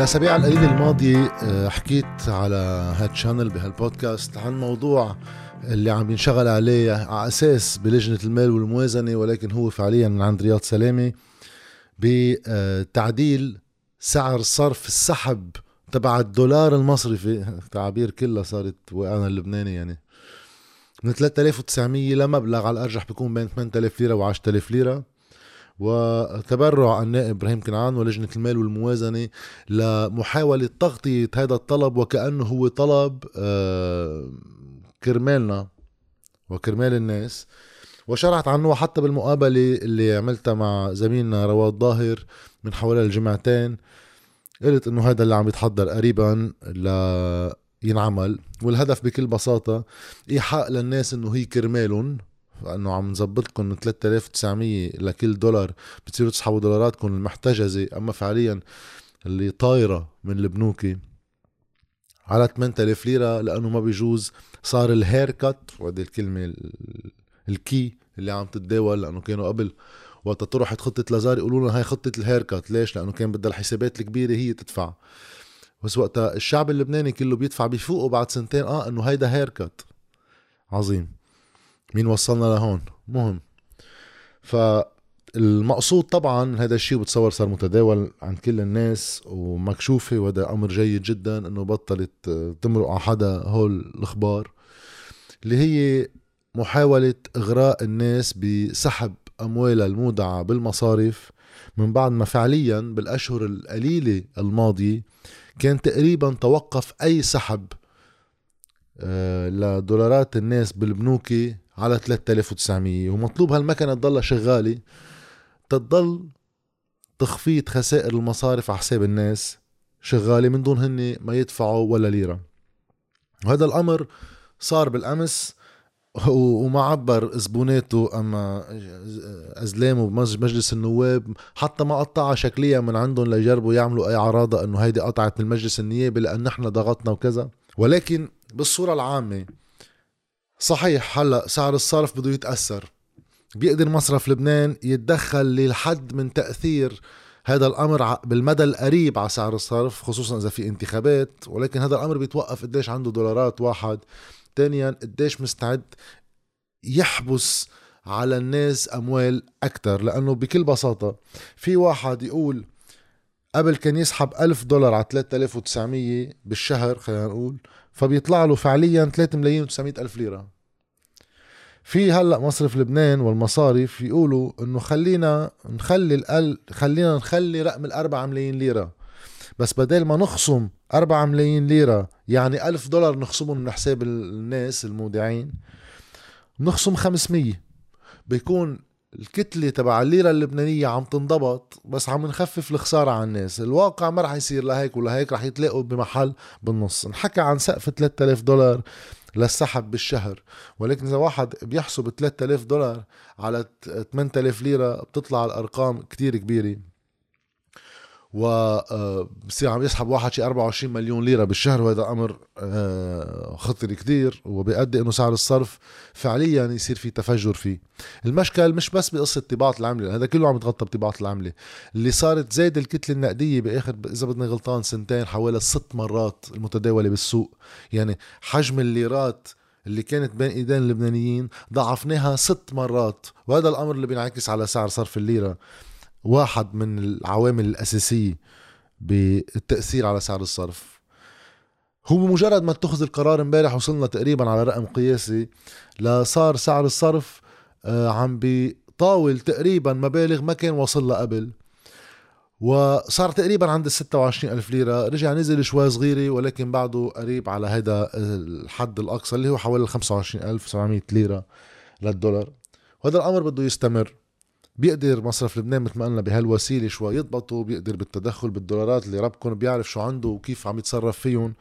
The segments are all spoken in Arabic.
بالاسابيع القليله الماضيه آه، حكيت على هاد شانل بهالبودكاست عن موضوع اللي عم ينشغل عليه على أساس بلجنة المال والموازنة ولكن هو فعليا من عند رياض سلامة بتعديل سعر صرف السحب تبع الدولار المصرفي. تعابير كلها صارت وأنا اللبناني يعني. من 3900 لمبلغ على الأرجح بيكون بين 8000 ليرة و 10000 ليرة. وتبرع النائب إبراهيم كنعان ولجنة المال والموازنة لمحاولة تغطية هذا الطلب وكأنه هو طلب آه، كرمالنا وكرمال الناس. وشرحت عنه حتى بالمقابلة اللي عملتها مع زميلنا رواد ظاهر من حوالي الجمعتين. قلت إنه هذا اللي عم يتحضر قريبا ل ينعمل والهدف بكل بساطة إيحاء للناس إنه هي كرمالهم. فأنه عم نظبط لكم 3900 لكل دولار بتصيروا تسحبوا دولاراتكم المحتجزة. أما فعليا اللي طايرة من البنوك هي على 8000 ليرة لأنه ما بيجوز. صار ال haircut وهذه الكلمة ال key اللي عم تتداول لأنه كانوا قبل وقت طرحت خطة لازار يقولوا لنا هاي خطة ال haircut. ليش؟ لأنه كان بدها الحسابات الكبيرة هي تدفع. بس وقتها الشعب اللبناني كله بيدفع بيفوقوا بعد سنتين. آه إنه هيدا haircut. عظيم. مين وصلنا لهون؟ مهم. فالمقصود طبعا هذا الشيء بتصور صار متداول عند كل الناس ومكشوفة وهذا أمر جيد جدا أنه بطلت تمرق على حدا هول الأخبار اللي هي محاولة إغراء الناس بسحب أموالها المودعة بالمصارف من بعد ما فعليا بالأشهر القليلة الماضية كان تقريبا توقف أي سحب آه، لدولارات الناس بالبنوكي على 3900 ومطلوب هالمكنة تضلها شغالة تضل تخفيض خسائر المصارف على حساب الناس شغالة من دون هن ما يدفعوا ولا ليرة. وهذا الأمر صار بالأمس وما عبر زبوناته أما ازلامه بمجلس النواب حتى ما قطعها شكليا من عندهم ليجربوا يعملوا أي عراضه إنه هيدي قطعت من المجلس النيابي لأن نحن ضغطنا وكذا. ولكن بالصورة العامة صحيح هلا سعر الصرف بده يتأثر. بيقدر مصرف لبنان يتدخل للحد من تأثير هذا الأمر بالمدى القريب على سعر الصرف خصوصا إذا في انتخابات. ولكن هذا الأمر بيتوقف قديش عنده دولارات واحد. ثانيا قديش مستعد يحبس على الناس أموال أكثر لأنه بكل بساطة في واحد يقول قبل كان يسحب ألف دولار على 3900 بالشهر خلينا نقول. فبيطلع له فعليا 3 ملايين و900 ألف ليرة. في هلأ مصرف لبنان والمصارف يقولوا إنه خلينا نخلي الأل خلينا نخلي رقم الأربعة ملايين ليرة. بس بدل ما نخصم أربعة ملايين ليرة يعني ألف دولار نخصمهم من حساب الناس المودعين نخصم 500 بيكون الكتلة تبع الليرة اللبنانية عم تنضبط بس عم نخفف الخسارة على الناس. الواقع ما رح يصير لهيك ولا هيك رح يتلاقوا بمحل بالنص. نحكى عن سقف 3000 دولار للسحب بالشهر ولكن إذا واحد بيحسب 3000 دولار على 8000 ليرة بتطلع الأرقام كتير كبيرة. و آه، عم يسحب واحد شي 24 مليون ليرة بالشهر وهذا أمر آه، خطر كتير وبيؤدي إنه سعر الصرف فعليا يصير في تفجر فيه. المشكل مش بس بقصة طباعة العملة هذا كله عم يتغطى بطباعة العملة. اللي صارت زايد الكتلة النقدية بآخر إذا بدنا غلطان سنتين حوالي ست مرات المتداولة بالسوق. يعني حجم الليرات اللي كانت بين إيدين اللبنانيين ضعفناها ست مرات وهذا الأمر اللي بينعكس على سعر صرف الليرة. واحد من العوامل الأساسية بالتأثير على سعر الصرف. هو بمجرد ما اتخذ القرار امبارح وصلنا تقريبا على رقم قياسي لصار سعر الصرف آه، عم بيطاول تقريبا مبالغ ما كان وصل لها قبل. وصار تقريبا عند ال 26 ألف ليرة. رجع نزل شوي صغيرة ولكن بعده قريب على هذا الحد الأقصى اللي هو حوالي 25 ألف 700 ليرة للدولار. وهذا الأمر بده يستمر. بيقدر مصرف لبنان مثل ما قلنا بهالوسيلة شوي يضبطوا بيقدر بالتدخل بالدولارات اللي ربكم بيعرف شو عنده وكيف عم يتصرف فيهم.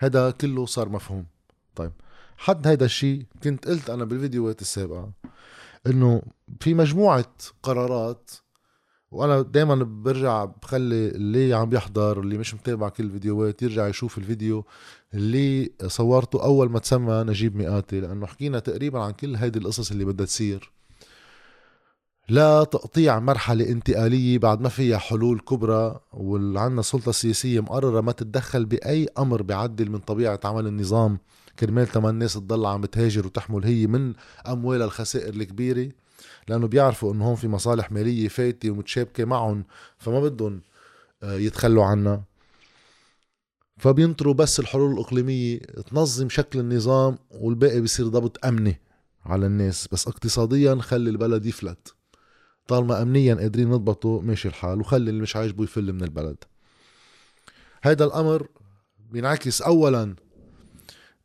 هذا كله صار مفهوم. طيب حد هيدا الشيء كنت قلت أنا بالفيديوهات السابقة إنه في مجموعة قرارات وأنا دائما برجع بخلي اللي عم يحضر اللي مش متابع كل الفيديوهات يرجع يشوف الفيديو اللي صورته أول ما تسمى نجيب مئاتي لأنه حكينا تقريبا عن كل هيدي القصص اللي بدها تصير. لا تقطيع مرحلة انتقالية بعد ما فيها حلول كبرى وعندنا سلطة سياسية مقررة ما تتدخل بأي أمر بيعدل من طبيعة عمل النظام. كرمال تما الناس تضل عم بتهاجر وتحمل هي من أموالها الخسائر الكبيرة لأنه بيعرفوا إنه هون في مصالح مالية فايتة ومتشابكة معهم فما بدهم آه، يتخلوا عنها فبينطروا بس الحلول الإقليمية تنظم شكل النظام والباقي بيصير ضبط أمني على الناس بس اقتصاديا خلي البلد يفلت. طالما امنيا قادرين نضبطه ماشي الحال وخلي اللي مش عاجبه يفل من البلد. هيدا الأمر بينعكس اولا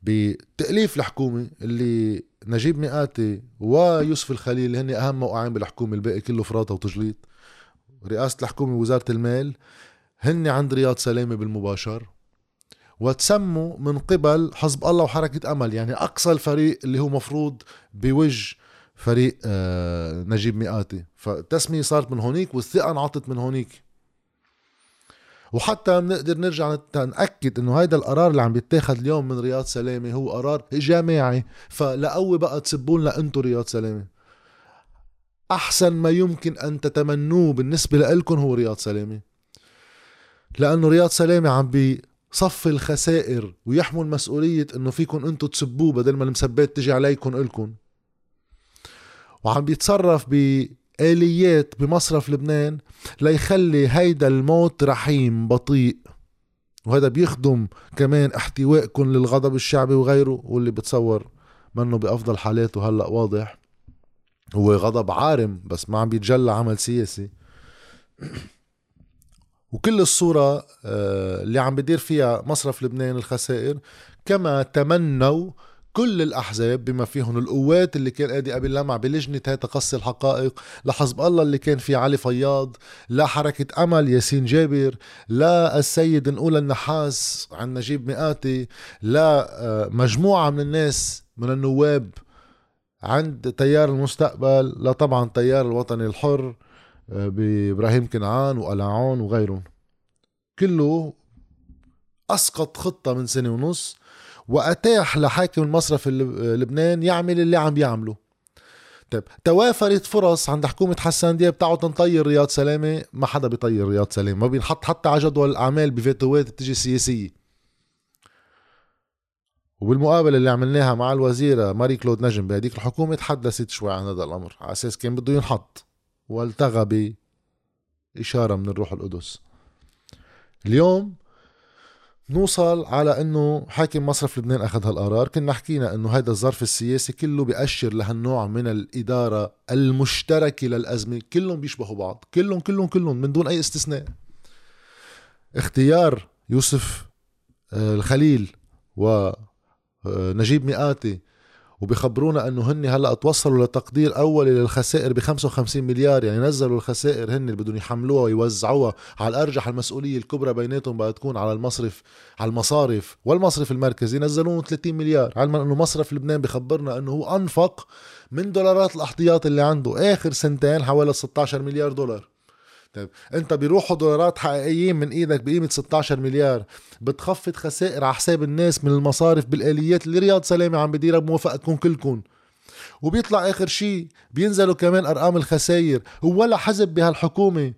بتأليف الحكومة اللي نجيب مئاتي ويوسف الخليل اللي هن أهم موقعين بالحكومة الباقي كله فراطة وتجليط. رئاسة الحكومة ووزارة المال هن عند رياض سلامة بالمباشر وتسموا من قبل حزب الله وحركة أمل يعني أقصى الفريق اللي هو مفروض بوجه فريق آه، نجيب مئاتي. فالتسمية صارت من هونيك والثقة انعطت من هونيك. وحتى بنقدر نرجع نأكد إنه هيدا القرار اللي عم بيتاخد اليوم من رياض سلامة هو قرار جماعي فلقوي بقى تسبوا لنا انتو رياض سلامة. أحسن ما يمكن أن تتمنوه بالنسبة لكم هو رياض سلامة. لأنه رياض سلامة عم بي صف الخسائر ويحمل مسؤولية إنه فيكم إنتو تسبوه بدل ما المسبات تجي عليكم الكم وعم بيتصرف بآليات بمصرف لبنان ليخلي هيدا الموت رحيم بطيء. وهذا بيخدم كمان احتوائكم للغضب الشعبي وغيره واللي بتصور منه بأفضل حالاته هلأ واضح. هو غضب عارم بس ما عم بيتجلى عمل سياسي. وكل الصورة آه، اللي عم بدير فيها مصرف لبنان الخسائر كما تمنوا كل الأحزاب بما فيهم القوات اللي كان قادي قبل لمع بلجنة تقصي الحقائق لحزب الله اللي كان في علي فياض لا حركة أمل ياسين جابر لا السيد نقول النحاس عن نجيب مئاتي لا آه، مجموعة من الناس من النواب عند تيار المستقبل لا طبعا تيار الوطني الحر آه، بإبراهيم كنعان وألاعون وغيرهم. كله أسقط خطة من سنة ونص وأتاح لحاكم المصرف لبنان يعمل اللي عم بيعمله طيب توافرت فرص عند حكومة حسان دياب تعود تنطير رياض سلامة. ما حدا بيطير رياض سلامة ما بينحط حتى على جدول الأعمال بفيتوات بتجي سياسية. وبالمقابلة اللي عملناها مع الوزيرة ماري كلود نجم بهديك الحكومة تحدثت شوي عن هذا الأمر على أساس كان بده ينحط والتغى بإشارة من الروح القدس. اليوم نوصل على إنه حاكم مصرف لبنان أخذ هالقرار. كنا حكينا إنه هذا الظرف السياسي كله بيأشر لهالنوع من الإدارة المشتركة للأزمة. كلهم بيشبهوا بعض. كلهم كلهم كلهم من دون أي استثناء. اختيار يوسف آه، الخليل ونجيب آه، مئاتي وبيخبرونا انه هن هلا توصلوا لتقدير اولي للخسائر ب 55 مليار يعني نزلوا الخسائر هن اللي بدهم يحملوها ويوزعوها على الارجح المسؤولية الكبرى بيناتهم بقى تكون على المصرف على المصارف والمصرف المركزي نزلوهم 30 مليار. علما انه مصرف لبنان بخبرنا انه هو انفق من دولارات الاحتياط اللي عنده آخر سنتين حوالي 16 مليار دولار. طيب انت بيروحوا دولارات حقيقيين من إيدك بقيمة 16 مليار. بتخفض خسائر على حساب الناس من المصارف بالآليات اللي رياض سلامة عم بديرها بموافقتكم كلكم. وبيطلع آخر شيء بينزلوا كمان أرقام الخسائر. ولا حزب بهالحكومة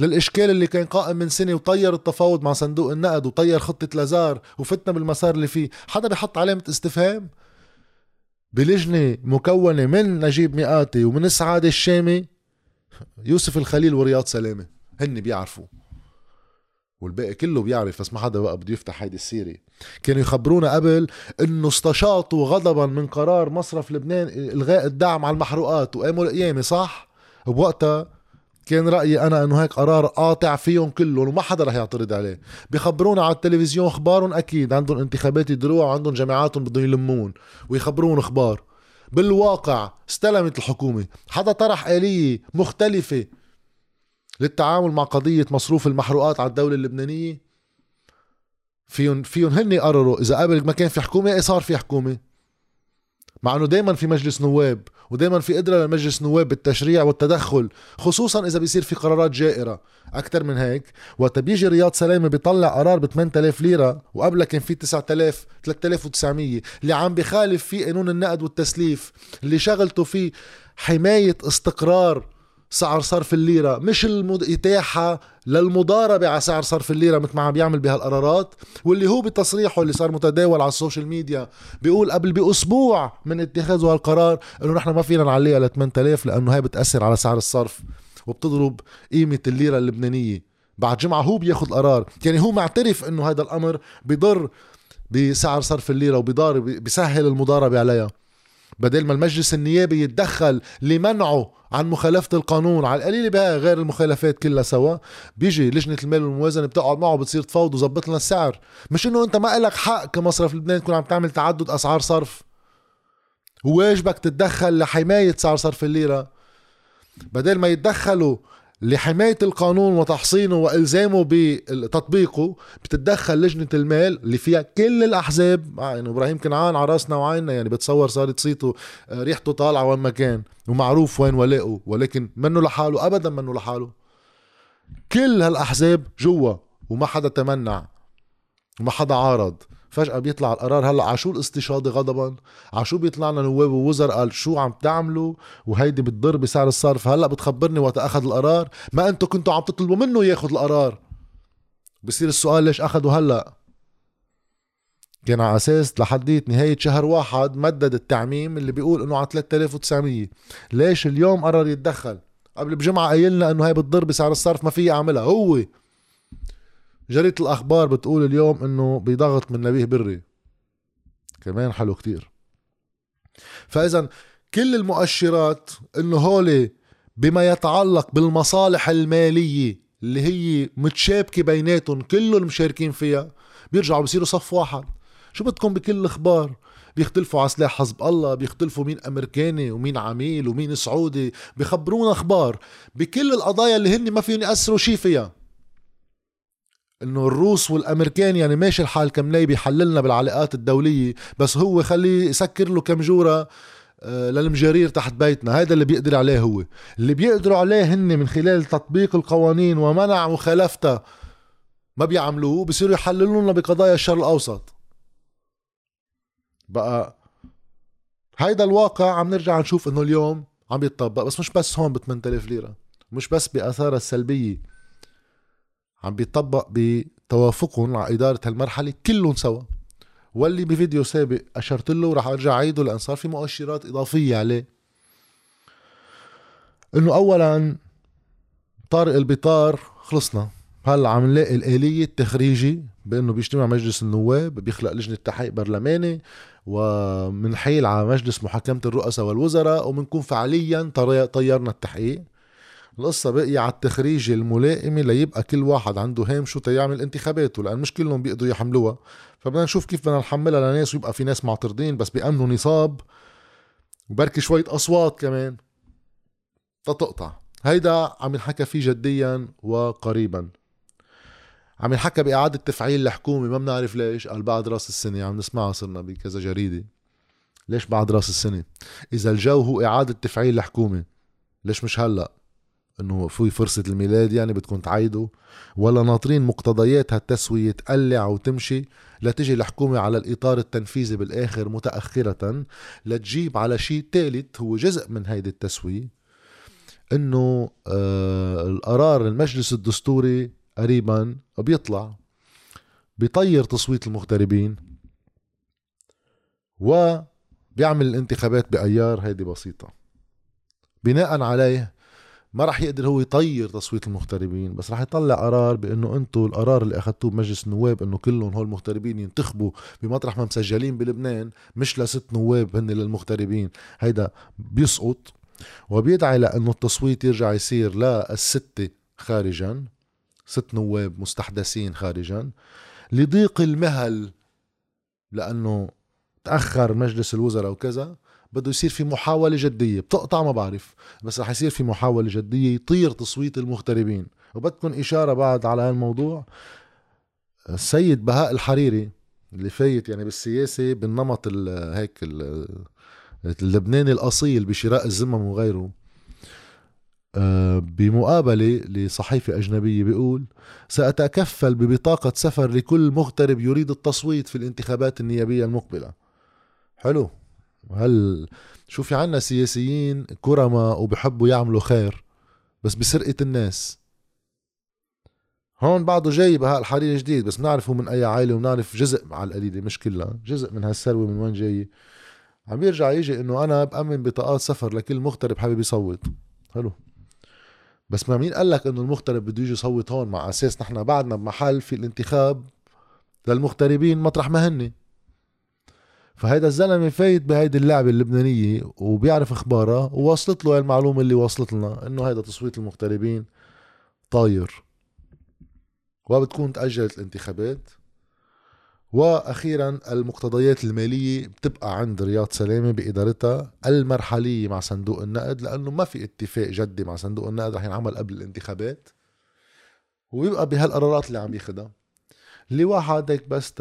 للإشكال اللي كان قائم من سنة وطير التفاوض مع صندوق النقد وطير خطة لازار وفتنا بالمسار اللي فيه. حدا بيحط علامة استفهام؟ بلجنة مكونة من نجيب مئاتي ومن السعادة الشامي يوسف الخليل ورياض سلامة هن بيعرفوا والباقي كله بيعرف بس ما حدا بقى بده يفتح هيدي السيره كانوا يخبرونا قبل إنه استشاطوا غضبا من قرار مصرف لبنان إلغاء الدعم على المحروقات. وقاموا القيامه صح؟ بوقتها كان رأيي أنا أنه هيك قرار قاطع فيهم كلهم وما حدا رح يعترض عليه. بيخبرونا على التلفزيون أخبارهم أكيد. عندهم انتخابات يدروها وعندهم جامعاتهم بدهم يلمون ويخبرون أخبار. بالواقع استلمت الحكومة. حدا طرح آلية مختلفة للتعامل مع قضية مصروف المحروقات على الدولة اللبنانية؟ فيهم فيهم هن يقرروا إذا قبل ما كان في حكومة إيه صار في حكومة؟ مع إنه دائما في مجلس نواب ودائما في قدره لمجلس نواب بالتشريع والتدخل خصوصا إذا بيصير في قرارات جائرة. أكثر من هيك وقت بيجي رياض سلامه بيطلع قرار ب 8000 ليرة وقبلها كان في 9000 3900 اللي عم بخالف فيه قانون النقد والتسليف اللي شغلته فيه حماية استقرار سعر صرف الليرة مش الإتاحة للمضاربة على سعر صرف الليرة مثل ما عم بيعمل بهالقرارات واللي هو بتصريحه اللي صار متداول على ال social media بيقول قبل بأسبوع من اتخاذه هالقرار إنه نحن ما فينا نعليها ل 8000 لأنه هاي بتأثر على سعر الصرف وبتضرب قيمة الليرة اللبنانية. بعد جمعة هو بياخد قرار يعني هو معترف إنه هذا الأمر بضر بسعر صرف الليرة وبضار بيسهل المضاربة عليها. بدل ما المجلس النيابي يتدخل لمنعه عن مخالفة القانون. على القليل بقى غير المخالفات كلها سوا. بيجي لجنة المال والموازنة بتقعد معه بتصير تفاوض وظبط لنا السعر. مش إنه أنت ما لك حق كمصرف لبنان تكون عم تعمل تعدد أسعار صرف. وواجبك تتدخل لحماية سعر صرف الليرة. بدل ما يتدخلوا لحماية القانون وتحصينه وإلزامه بتطبيقه بتتدخل لجنة المال اللي فيها كل الأحزاب. آه، يعني إبراهيم كنعان على راسنا وعيننا يعني بتصور صارت صيته آه، ريحته طالعة وين ما كان ومعروف وين ولاؤه ولكن منه لحاله أبدا منه لحاله. كل هالأحزاب جوا وما حدا تمنع وما حدا عارض. فجأة بيطلع القرار. هلأ على شو الاستشهاد غضبا؟ على شو بيطلع لنا نواب ووزراء؟ قال شو عم تعملوا؟ وهيدي بتضر بسعر الصرف. هلأ بتخبرني وقت أخذ القرار؟ ما أنتم كنتوا عم تطلبوا منه ياخذ القرار. بصير السؤال ليش أخذوا هلأ؟ كان على أساس لحديت نهاية شهر واحد مدد التعميم اللي بيقول إنه على 3900 ليش اليوم قرر يتدخل؟ قبل بجمعة قايلنا إنه هي بتضر بسعر الصرف ما في أعملها. هو جريدة الأخبار بتقول اليوم إنه بضغط من نبيه بري. كمان حلو كتير. فإذا كل المؤشرات إنه هولي بما يتعلق بالمصالح المالية اللي هي متشابكة بيناتهم كلهم مشاركين فيها بيرجعوا بصيروا صف واحد. شو بدكم بكل الأخبار؟ بيختلفوا على سلاح حزب الله بيختلفوا مين أمريكاني ومين عميل ومين سعودي بيخبرونا أخبار. بكل القضايا اللي هن ما فيهم يأثروا شي فيها. إنه الروس والأمريكان يعني ماشي الحال كمناي بيحللنا بالعلاقات الدولية بس هو خليه يسكر له كم جورة آه، للمجارير تحت بيتنا. هذا اللي بيقدر عليه هو. اللي بيقدروا عليه هن من خلال تطبيق القوانين ومنع مخالفتها ما بيعملوه بصيروا يحللوا لنا بقضايا الشرق الأوسط. بقى هيدا الواقع عم نرجع نشوف إنه اليوم عم يتطبق بس مش بس هون ب 8000 ليرة مش بس بآثارها السلبية. عم بيطبق بتوافقهم على إدارة هالمرحلة كلهم سوا. واللي بفيديو سابق أشرت له وراح أرجع أعيده لأن صار في مؤشرات إضافية عليه. إنه أولا طارق البطار خلصنا. هلأ عم نلاقي الآلية التخريجي بأنه بيجتمع مجلس النواب بيخلق لجنة تحقيق برلماني ومنحيل على مجلس محاكمة الرؤساء والوزراء ومنكون فعليا طيرنا التحقيق. القصة بقي على التخريج الملائمة ليبقى كل واحد عنده هامشه تيعمل انتخاباته لأن مش كلهم بيقدروا يحملوها. فبدنا نشوف كيف بدنا نحملها لناس ويبقى في ناس معترضين بس بيأمنوا نصاب. وبركي شوية أصوات كمان. تتقطع هيدا عم ينحكى فيه جديا وقريبا. عم ينحكى بإعادة تفعيل الحكومة ما بنعرف ليش. قال بعد رأس السنة عم نسمعها صرنا بكذا جريدة. ليش بعد رأس السنة؟ إذا الجو هو إعادة تفعيل الحكومة. ليش مش هلأ؟ إنه في فرصة الميلاد يعني بدكم تعيدوا ولا ناطرين مقتضيات هالتسوية تقلع وتمشي لتجي الحكومة على الإطار التنفيذي بالآخر متأخرة لتجيب على شيء ثالث هو جزء من هيدي التسوية إنه آه القرار المجلس الدستوري قريبا بيطلع بيطير تصويت المغتربين وبيعمل الانتخابات بأيار هيدي بسيطة. بناء عليه ما راح يقدر هو يطير تصويت المغتربين بس راح يطلع قرار بأنه أنتم القرار اللي اخذتوه بمجلس النواب أنه كلهم هول المغتربين ينتخبوا بمطرح ما مسجلين بلبنان مش لست نواب هن للمغتربين. هيدا بيسقط وبيدعي لأنه التصويت يرجع يصير للستة خارجا ست نواب مستحدثين خارجا لضيق المهل لأنه تأخر مجلس الوزراء وكذا. بده يصير في محاولة جدية. بتقطع ما بعرف بس رح يصير في محاولة جدية يطير تصويت المغتربين. وبدكم إشارة بعد على هالموضوع السيد بهاء الحريري اللي فايت يعني بالسياسة بالنمط ال هيك ال اللبناني الأصيل بشراء الزمم وغيره آه، بمقابلة لصحيفة أجنبية بيقول سأتكفل ببطاقة سفر لكل مغترب يريد التصويت في الانتخابات النيابية المقبلة. حلو. هل شو في عنا سياسيين كرماء وبحبوا يعملوا خير بس بسرقة الناس. هون بعده جاي بهالحرير جديد بس بنعرف هو من أي عائلة وبنعرف جزء على القليلة مش كلها جزء من هالثروة من وين جاي. عم يرجع يجي إنه أنا بأمن بطاقات سفر لكل مغترب حابب يصوت. حلو. بس ما مين قال لك إنه المغترب بده يجي يصوت هون مع أساس نحن بعدنا بمحل في الانتخاب للمغتربين مطرح ما هني؟ فهيدا الزلمة فايت بهيدي اللعبة اللبنانية وبيعرف أخبارها ووصلت له المعلومة اللي وصلت لنا إنه هيدا تصويت المغتربين طاير. وبتكون تأجلت الانتخابات. وأخيرا المقتضيات المالية بتبقى عند رياض سلامة بإدارتها المرحلية مع صندوق النقد لأنه ما في اتفاق جدي مع صندوق النقد رح ينعمل قبل الانتخابات. ويبقى بهالقرارات اللي عم ياخدها. اللي واحد هيك بس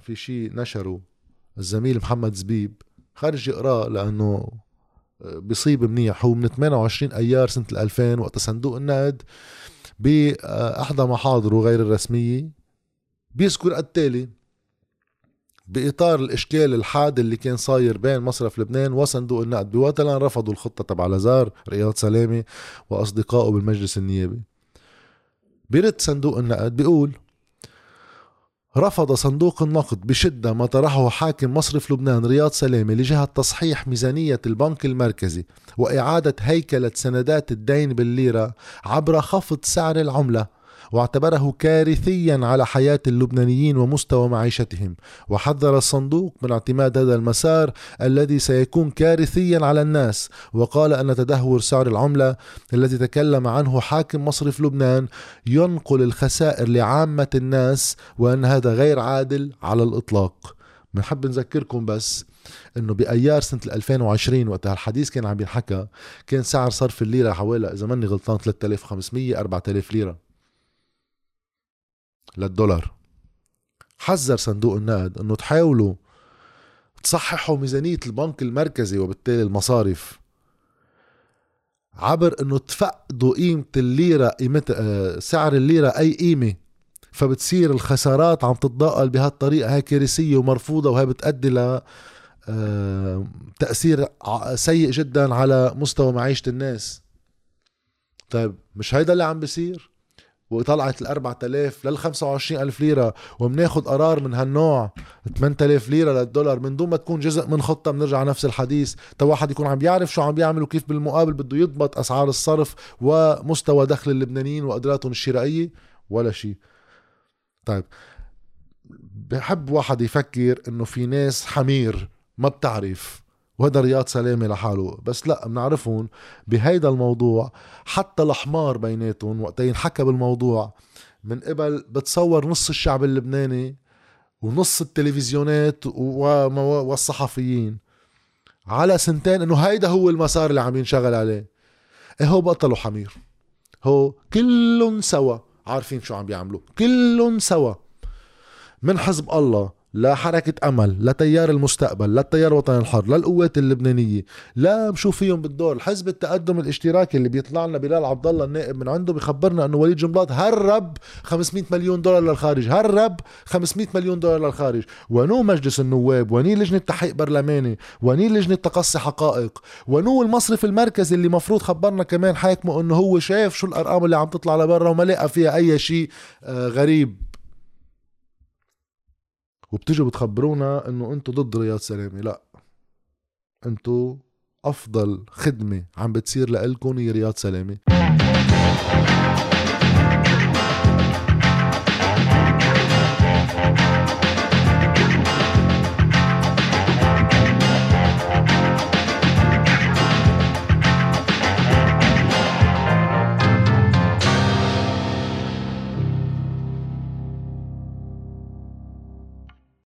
في شيء نشره الزميل محمد زبيب خارج يقراه لأنه بيصيب منيح. هو من 28 أيار سنة 2000 وقت صندوق النقد باحدى محاضره غير الرسمية. بيذكر التالي بإطار الإشكال الحاد اللي كان صاير بين مصرف لبنان وصندوق النقد. بوتلان رفضوا الخطة تبع لازار رياض سلامة وأصدقائه بالمجلس النيابي. بيرد صندوق النقد بيقول رفض صندوق النقد بشدة ما طرحه حاكم مصرف لبنان رياض سلامة لجهة تصحيح ميزانية البنك المركزي وإعادة هيكلة سندات الدين بالليرة عبر خفض سعر العملة. واعتبره كارثيا على حياة اللبنانيين ومستوى معيشتهم. وحذر الصندوق من اعتماد هذا المسار الذي سيكون كارثيا على الناس. وقال أن تدهور سعر العملة الذي تكلم عنه حاكم مصرف لبنان ينقل الخسائر لعامة الناس وأن هذا غير عادل على الإطلاق. بنحب نذكركم بس إنه بأيار سنة 2020 وقتها الحديث كان عم ينحكى كان سعر صرف الليرة حوالي إذا ماني غلطان 3500 4000 ليرة. للدولار. حذر صندوق النقد إنه تحاولوا تصححوا ميزانية البنك المركزي وبالتالي المصارف عبر إنه تفقدوا قيمة الليرة قيمة آه، سعر الليرة أي قيمة. فبتصير الخسارات عم تتضاءل بهالطريقة. هاي كارثية ومرفوضة وهي بتأدي ل آه، تأثير سيء جدا على مستوى معيشة الناس. طيب مش هيدا اللي عم بيصير؟ وطلعت ال 4000 لل 25000 ليرة وبناخذ قرار من هالنوع. 8000 ليرة للدولار من دون ما تكون جزء من خطة بنرجع نفس الحديث. تا واحد يكون عم بيعرف شو عم بيعمل وكيف بالمقابل بده يضبط أسعار الصرف ومستوى دخل اللبنانيين وقدراتهم الشرائية ولا شيء طيب بحب واحد يفكر إنه في ناس حمير ما بتعرف. وهذا رياض سلامة لحاله. بس لا بنعرفهم بهيدا الموضوع. حتى الحمار بيناتهم وقت ينحكى بالموضوع. من قبل بتصور نص الشعب اللبناني ونص التلفزيونات والصحفيين على سنتين إنه هيدا هو المسار اللي عم ينشغل عليه. إيه هو بطلوا حمير هو كلهم سوا عارفين شو عم بيعملوا. كلهم سوا. من حزب الله لحركة أمل لتيار المستقبل للتيار الوطني الحر للقوات اللبنانية لا بشوف فيهم بالدور. حزب التقدم الاشتراكي اللي بيطلع لنا بلال عبد الله النائب من عنده بخبرنا إنه وليد جنبلاط هرب 500 مليون دولار للخارج هرب 500 مليون دولار للخارج. ونو مجلس النواب وني لجنة تحقيق برلماني وني لجنة تقصي حقائق ونو المصرف المركزي اللي مفروض خبرنا كمان حاكمه إنه هو شاف شو الأرقام اللي عم تطلع لبرا وما لقى فيها أي شيء آه، غريب. وبتجوا بتخبرونا إنه أنتو ضد رياض سلامة. لا. أنتو أفضل خدمة عم بتصير لإلكم هي رياض سلامة.